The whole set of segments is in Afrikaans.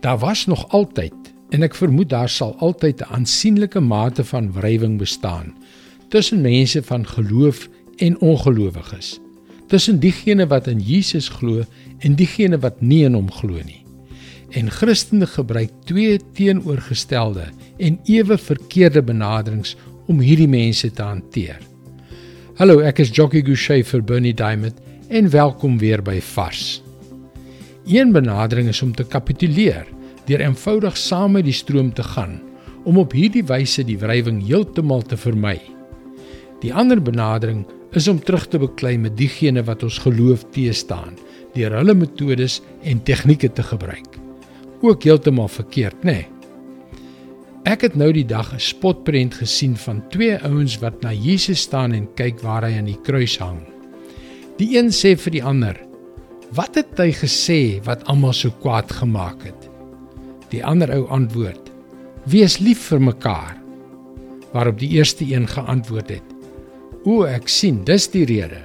Daar was nog altyd en ek vermoed daar sal altyd 'n aansienlike mate van wrywing bestaan tussen mense van geloof en ongelowiges. Tussen diegene wat in Jesus glo en diegene wat nie in hom glo nie. En Christene gebruik twee teenoorgestelde en ewe verkeerde benaderings om hierdie mense te hanteer. Hallo, ek is Jockey Gouchee vir Bernie Diamond en welkom weer by Vars. Een benadering is om te kapituleer deur eenvoudig saam met die stroom te gaan om op hierdie wyse die wrywing heeltemal te vermy. Die ander benadering is om terug te beklei met diegene wat ons geloof teestaan deur hulle metodes en tegnieke te gebruik. Ook heeltemal verkeerd, nê? Nee. Ek het nou die dag 'n spotprent gesien van twee ouens wat na Jesus staan en kyk waar hy aan die kruis hang. Die een sê vir die ander: "Wat het hy gesê wat almal so kwaad gemaak het?" Die ander ou antwoord: "Wees lief vir mekaar." Waarop die eerste een geantwoord het: "O, ek sien, dis die rede."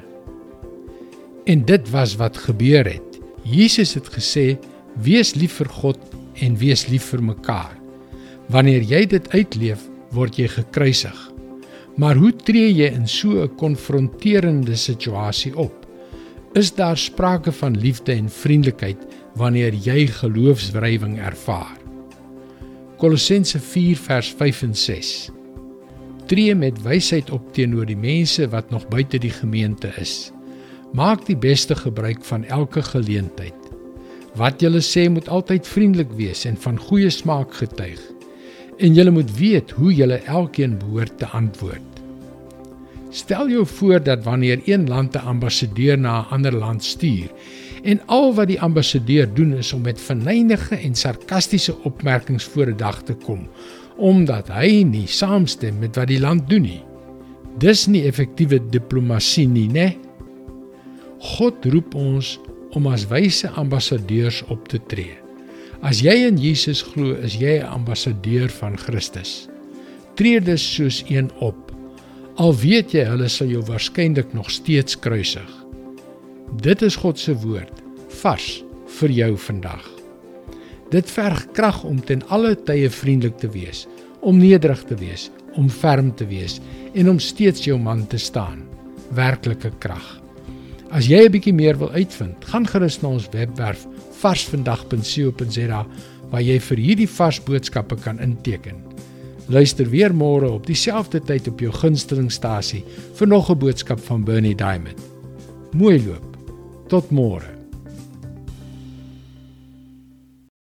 En dit was wat gebeur het. Jesus het gesê: "Wees lief vir God en wees lief vir mekaar." Wanneer jy dit uitleef, word jy gekruisig. Maar hoe tree jy in so 'n konfronterende situasie op? Is daar sprake van liefde en vriendelikheid wanneer jy geloofswrywing ervaar. Kolossense 4 vers 5 en 6. Tree met wysheid op teenoor die mense wat nog buite die gemeente is. Maak die beste gebruik van elke geleentheid. Wat jy sê moet altyd vriendelik wees en van goeie smaak getuig. En jy moet weet hoe jy elkeen behoort te antwoord. Stel jou voor dat wanneer een land 'n ambassadeur na 'n ander land stuur en al wat die ambassadeur doen is om met verneynige en sarkastiese opmerkings voor 'n dag te kom omdat hy nie saamstem met wat die land doen nie. Dis nie effektiewe diplomatie nie, né? God roep ons om as wyse ambassadeurs op te tree. As jy in Jesus glo, is jy 'n ambassadeur van Christus. Tree dus soos een op. Al weet jy hulle sal jou waarskynlik nog steeds kruisig. Dit is God se woord vars vir jou vandag. Dit verg krag om ten alle tye vriendelik te wees, om nederig te wees, om ferm te wees en om steeds jou man te staan. Werklike krag. As jy 'n bietjie meer wil uitvind, gaan gerus na ons webwerf varsvandag.co.za waar jy vir hierdie vars boodskappe kan inteken. Luister weer môre op dieselfde tyd op jou gunstelingstasie vir nog 'n boodskap van Bernie Diamond. Mooi loop. Tot môre.